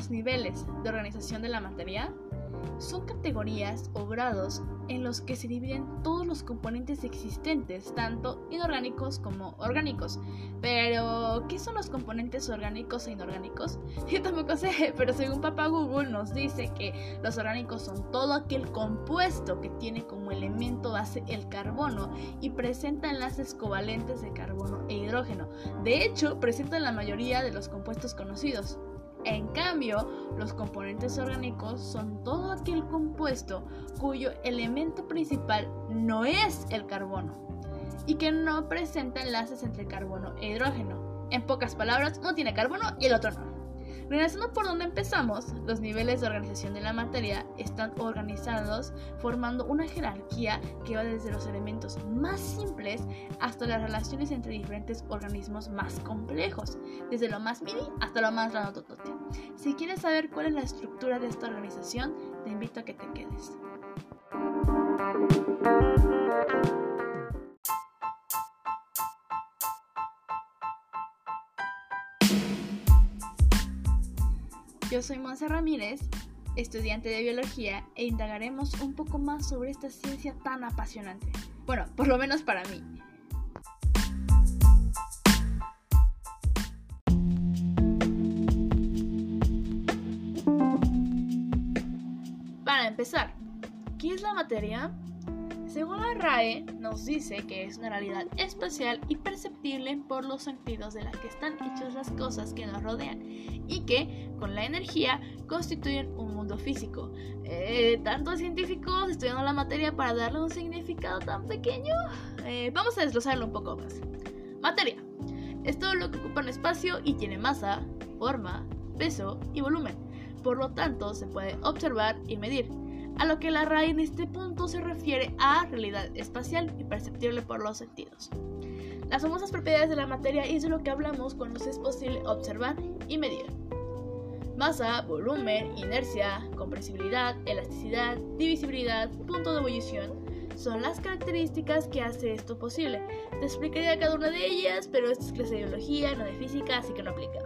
los niveles de organización de la materia? Son categorías o grados en los que se dividen todos los componentes existentes, tanto inorgánicos como orgánicos. Pero, ¿qué son los componentes orgánicos e inorgánicos? Yo tampoco sé, pero según Papá Google nos dice que los orgánicos son todo aquel compuesto que tiene como elemento base el carbono y presenta enlaces covalentes de carbono e hidrógeno. De hecho, presentan la mayoría de los compuestos conocidos. En cambio, los componentes orgánicos son todo aquel compuesto cuyo elemento principal no es el carbono y que no presenta enlaces entre carbono e hidrógeno. En pocas palabras, uno tiene carbono y el otro no. Regresando por donde empezamos, los niveles de organización de la materia están organizados formando una jerarquía que va desde los elementos más simples hasta las relaciones entre diferentes organismos más complejos, desde lo más mini hasta lo más grandototote. Si quieres saber cuál es la estructura de esta organización, te invito a que te quedes. Yo soy Monse Ramírez, estudiante de biología, e indagaremos un poco más sobre esta ciencia tan apasionante. Bueno, por lo menos para mí. Para empezar, ¿qué es la materia? Según la RAE, nos dice que es una realidad espacial y perceptible por los sentidos de la que están hechas las cosas que nos rodean y que, con la energía, constituyen un mundo físico. Eh, ¿Tantos científicos estudiando la materia para darle un significado tan pequeño? Eh, vamos a desglosarlo un poco más. Materia. Es todo lo que ocupa un espacio y tiene masa, forma, peso y volumen. Por lo tanto, se puede observar y medir a lo que la RAE en este punto se refiere a realidad espacial y perceptible por los sentidos. Las famosas propiedades de la materia es de lo que hablamos cuando es posible observar y medir. Masa, volumen, inercia, compresibilidad, elasticidad, divisibilidad, punto de ebullición son las características que hace esto posible. Te explicaría cada una de ellas, pero esto es clase de biología, no de física, así que no aplica.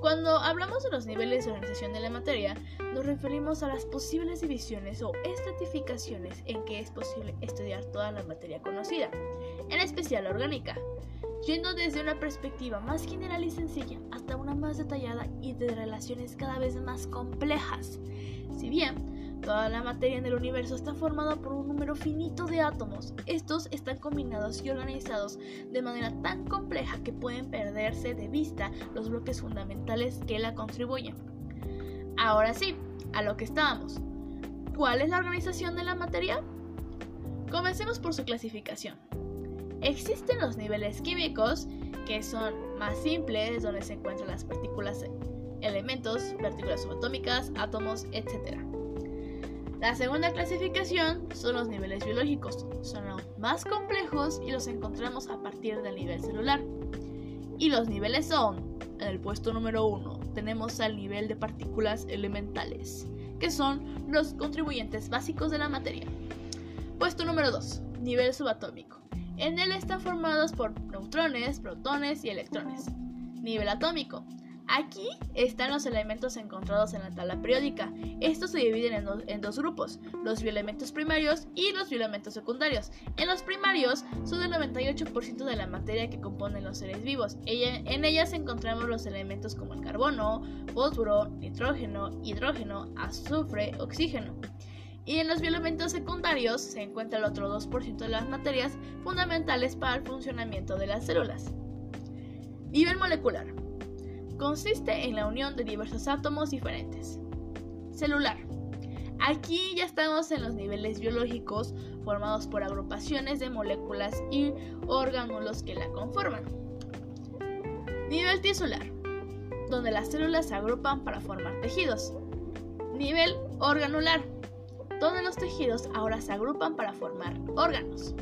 Cuando hablamos de los niveles de organización de la materia, nos referimos a las posibles divisiones o estratificaciones en que es posible estudiar toda la materia conocida, en especial la orgánica, yendo desde una perspectiva más general y sencilla hasta una más detallada y de relaciones cada vez más complejas. Si bien Toda la materia en el universo está formada por un número finito de átomos. Estos están combinados y organizados de manera tan compleja que pueden perderse de vista los bloques fundamentales que la contribuyen. Ahora sí, a lo que estábamos. ¿Cuál es la organización de la materia? Comencemos por su clasificación. Existen los niveles químicos, que son más simples, donde se encuentran las partículas, elementos, partículas subatómicas, átomos, etc. La segunda clasificación son los niveles biológicos. Son aún más complejos y los encontramos a partir del nivel celular. Y los niveles son, en el puesto número 1, tenemos al nivel de partículas elementales, que son los contribuyentes básicos de la materia. Puesto número 2, nivel subatómico. En él están formados por neutrones, protones y electrones. Nivel atómico. Aquí están los elementos encontrados en la tabla periódica. Estos se dividen en, dos grupos, los bioelementos primarios y los bioelementos secundarios. En los primarios son el 98% de la materia que componen los seres vivos. en ellas encontramos los elementos como el carbono, fósforo, nitrógeno, hidrógeno, azufre, oxígeno. Y en los bioelementos secundarios se encuentra el otro 2% de las materias fundamentales para el funcionamiento de las células. Nivel molecular consiste en la unión de diversos átomos diferentes. Celular. Aquí ya estamos en los niveles biológicos formados por agrupaciones de moléculas y orgánulos que la conforman. Nivel tisular, donde las células se agrupan para formar tejidos. Nivel organular, donde los tejidos ahora se agrupan para formar órganos.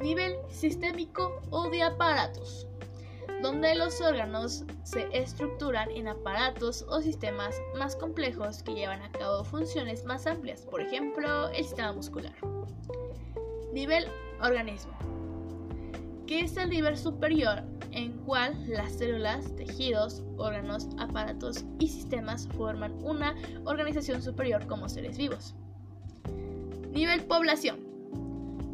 Nivel sistémico o de aparatos, donde los órganos se estructuran en aparatos o sistemas más complejos que llevan a cabo funciones más amplias, por ejemplo, el sistema muscular. Nivel organismo, que es el nivel superior en cual las células, tejidos, órganos, aparatos y sistemas forman una organización superior como seres vivos. Nivel población.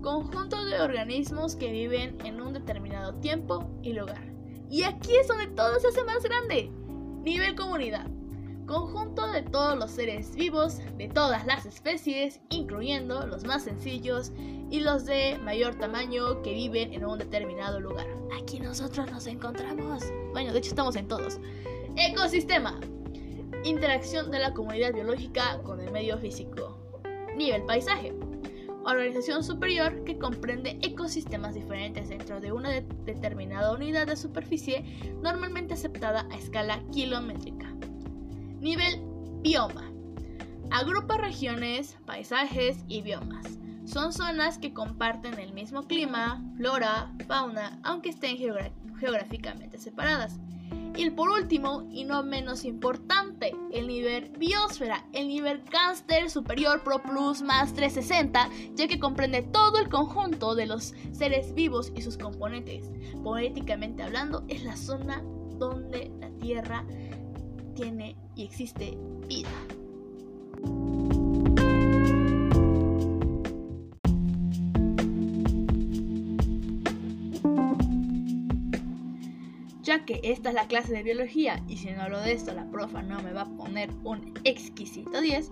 Conjunto de organismos que viven en un determinado tiempo y lugar. Y aquí es donde todo se hace más grande. Nivel comunidad conjunto de todos los seres vivos de todas las especies, incluyendo los más sencillos y los de mayor tamaño que viven en un determinado lugar. Aquí nosotros nos encontramos. Bueno, de hecho estamos en todos. Ecosistema. Interacción de la comunidad biológica con el medio físico. Nivel paisaje. Organización superior que comprende ecosistemas diferentes dentro de una determinada unidad de superficie normalmente aceptada a escala kilométrica. Nivel bioma. Agrupa regiones, paisajes y biomas. Son zonas que comparten el mismo clima, flora, fauna, aunque estén geográficamente separadas. Y por último, y no menos importante, el nivel biosfera, el nivel Cáncer Superior Pro Plus más 360, ya que comprende todo el conjunto de los seres vivos y sus componentes. Poéticamente hablando, es la zona donde la Tierra tiene y existe vida. Que esta es la clase de biología y si no hablo de esto la profa no me va a poner un exquisito 10,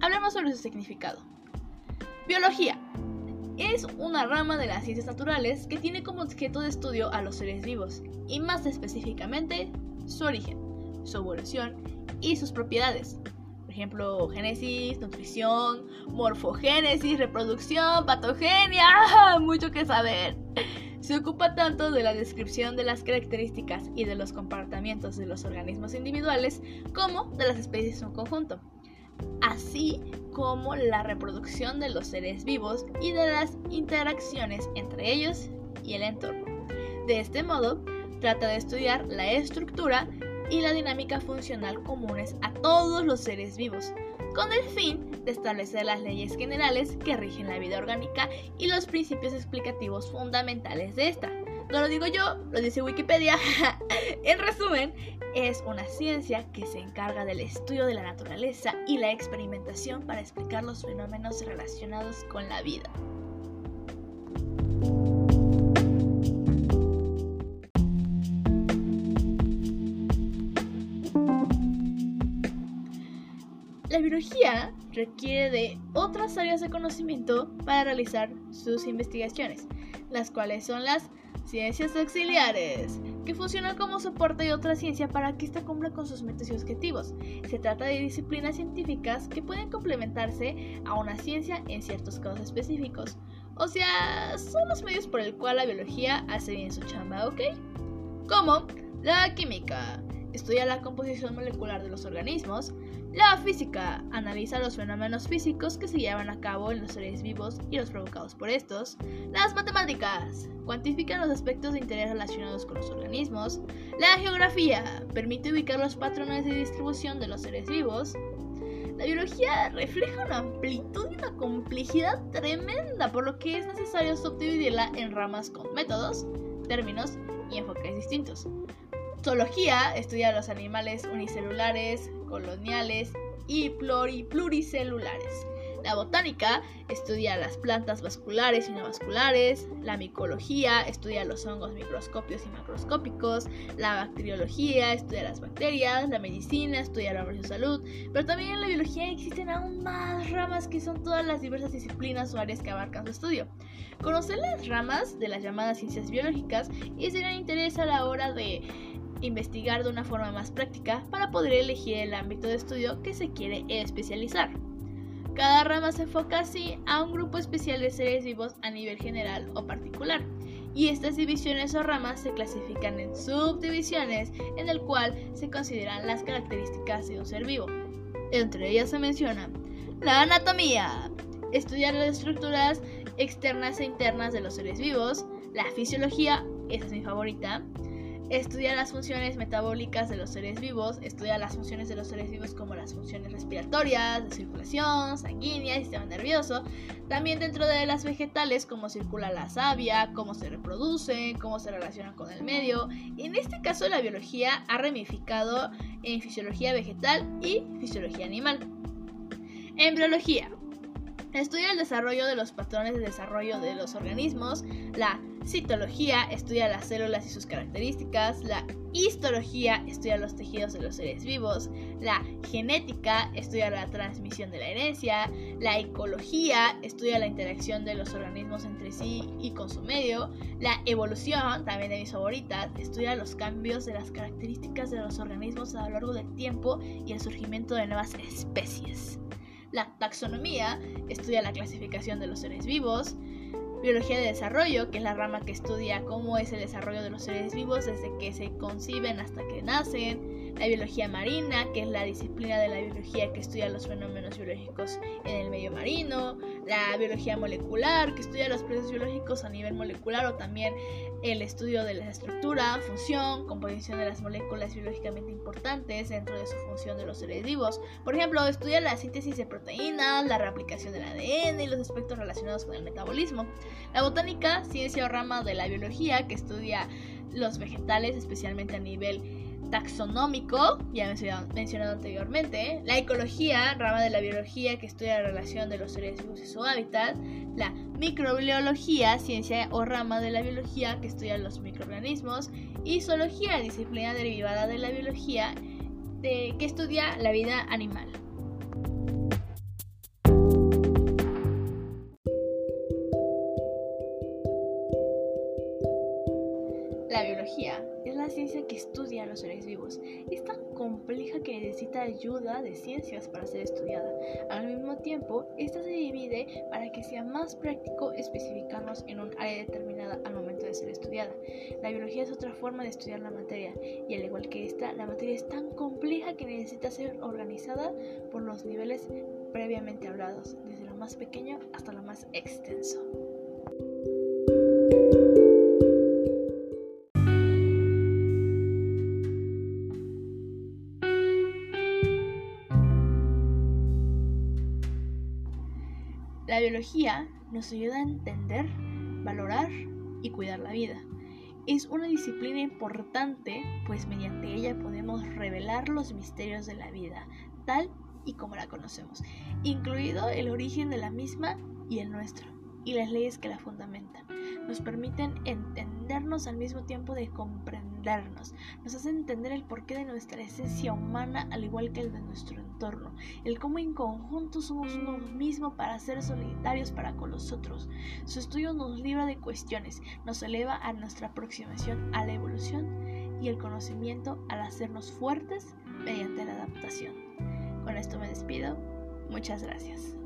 hablemos sobre su significado. Biología es una rama de las ciencias naturales que tiene como objeto de estudio a los seres vivos y más específicamente su origen su evolución y sus propiedades. Por ejemplo, génesis, nutrición, morfogénesis, reproducción, patogenia, mucho que saber. Se ocupa tanto de la descripción de las características y de los comportamientos de los organismos individuales como de las especies en conjunto, así como la reproducción de los seres vivos y de las interacciones entre ellos y el entorno. De este modo, trata de estudiar la estructura y la dinámica funcional comunes a todos los seres vivos, con el fin de establecer las leyes generales que rigen la vida orgánica y los principios explicativos fundamentales de esta. No lo digo yo, lo dice Wikipedia. en resumen, es una ciencia que se encarga del estudio de la naturaleza y la experimentación para explicar los fenómenos relacionados con la vida. La biología requiere de otras áreas de conocimiento para realizar sus investigaciones, las cuales son las ciencias auxiliares, que funcionan como soporte de otra ciencia para que ésta cumpla con sus metas y objetivos. Se trata de disciplinas científicas que pueden complementarse a una ciencia en ciertos casos específicos. O sea, son los medios por el cual la biología hace bien su chamba, ¿ok? Como la química, estudia la composición molecular de los organismos. La física analiza los fenómenos físicos que se llevan a cabo en los seres vivos y los provocados por estos. Las matemáticas cuantifican los aspectos de interés relacionados con los organismos. La geografía permite ubicar los patrones de distribución de los seres vivos. La biología refleja una amplitud y una complejidad tremenda, por lo que es necesario subdividirla en ramas con métodos, términos y enfoques distintos. Zoología estudia los animales unicelulares, coloniales y pluricelulares. La botánica estudia las plantas vasculares y no vasculares. La micología estudia los hongos microscopios y macroscópicos. La bacteriología estudia las bacterias. La medicina estudia la salud. Pero también en la biología existen aún más ramas que son todas las diversas disciplinas o áreas que abarcan su estudio. Conocer las ramas de las llamadas ciencias biológicas es de gran interés a la hora de investigar de una forma más práctica para poder elegir el ámbito de estudio que se quiere especializar. Cada rama se enfoca así a un grupo especial de seres vivos a nivel general o particular, y estas divisiones o ramas se clasifican en subdivisiones en el cual se consideran las características de un ser vivo. Entre ellas se menciona la anatomía, estudiar las estructuras externas e internas de los seres vivos, la fisiología, esa es mi favorita, Estudia las funciones metabólicas de los seres vivos, estudia las funciones de los seres vivos como las funciones respiratorias, de circulación, sanguínea, sistema nervioso. También dentro de las vegetales, cómo circula la savia, cómo se reproduce, cómo se relaciona con el medio. En este caso, la biología ha ramificado en fisiología vegetal y fisiología animal. Embriología. Estudia el desarrollo de los patrones de desarrollo de los organismos. La citología estudia las células y sus características. La histología estudia los tejidos de los seres vivos. La genética estudia la transmisión de la herencia. La ecología estudia la interacción de los organismos entre sí y con su medio. La evolución, también de mis favoritas, estudia los cambios de las características de los organismos a lo largo del tiempo y el surgimiento de nuevas especies. La taxonomía estudia la clasificación de los seres vivos. Biología de desarrollo, que es la rama que estudia cómo es el desarrollo de los seres vivos desde que se conciben hasta que nacen la biología marina, que es la disciplina de la biología que estudia los fenómenos biológicos en el medio marino, la biología molecular, que estudia los procesos biológicos a nivel molecular o también el estudio de la estructura, función, composición de las moléculas biológicamente importantes dentro de su función de los seres vivos. Por ejemplo, estudia la síntesis de proteínas, la reaplicación del ADN y los aspectos relacionados con el metabolismo. La botánica, ciencia o rama de la biología, que estudia los vegetales, especialmente a nivel taxonómico, ya mencionado anteriormente, la ecología, rama de la biología que estudia la relación de los seres vivos y su hábitat, la microbiología, ciencia o rama de la biología que estudia los microorganismos, y zoología, disciplina derivada de la biología de, que estudia la vida animal. Ayuda de ciencias para ser estudiada. Al mismo tiempo, esta se divide para que sea más práctico especificarnos en un área determinada al momento de ser estudiada. La biología es otra forma de estudiar la materia y al igual que esta, la materia es tan compleja que necesita ser organizada por los niveles previamente hablados, desde lo más pequeño hasta lo más extenso. La biología nos ayuda a entender, valorar y cuidar la vida. Es una disciplina importante, pues mediante ella podemos revelar los misterios de la vida, tal y como la conocemos, incluido el origen de la misma y el nuestro, y las leyes que la fundamentan. Nos permiten entendernos al mismo tiempo de comprendernos. Nos hacen entender el porqué de nuestra esencia humana al igual que el de nuestro entorno. El cómo en conjunto somos uno mismo para ser solidarios para con los otros. Su estudio nos libra de cuestiones, nos eleva a nuestra aproximación a la evolución y el conocimiento al hacernos fuertes mediante la adaptación. Con esto me despido. Muchas gracias.